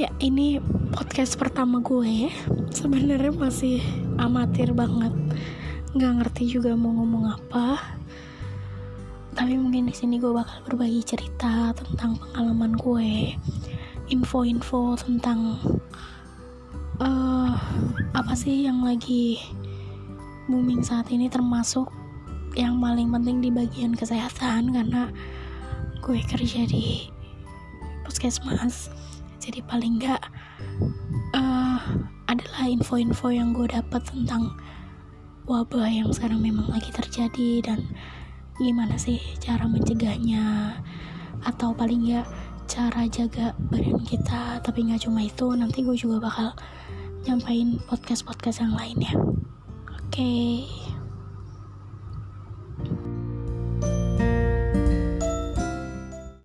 Ya ini podcast pertama gue. Sebenarnya masih amatir banget. Nggak ngerti juga mau ngomong apa. Tapi mungkin di sini gue bakal berbagi cerita tentang pengalaman gue. Info-info tentang uh, Apa sih yang lagi booming saat ini termasuk yang paling penting di bagian kesehatan karena gue kerja di puskesmas jadi paling nggak uh, adalah info-info yang gue dapat tentang wabah yang sekarang memang lagi terjadi dan gimana sih cara mencegahnya atau paling nggak cara jaga badan kita tapi nggak cuma itu nanti gue juga bakal nyampain podcast-podcast yang lainnya oke okay.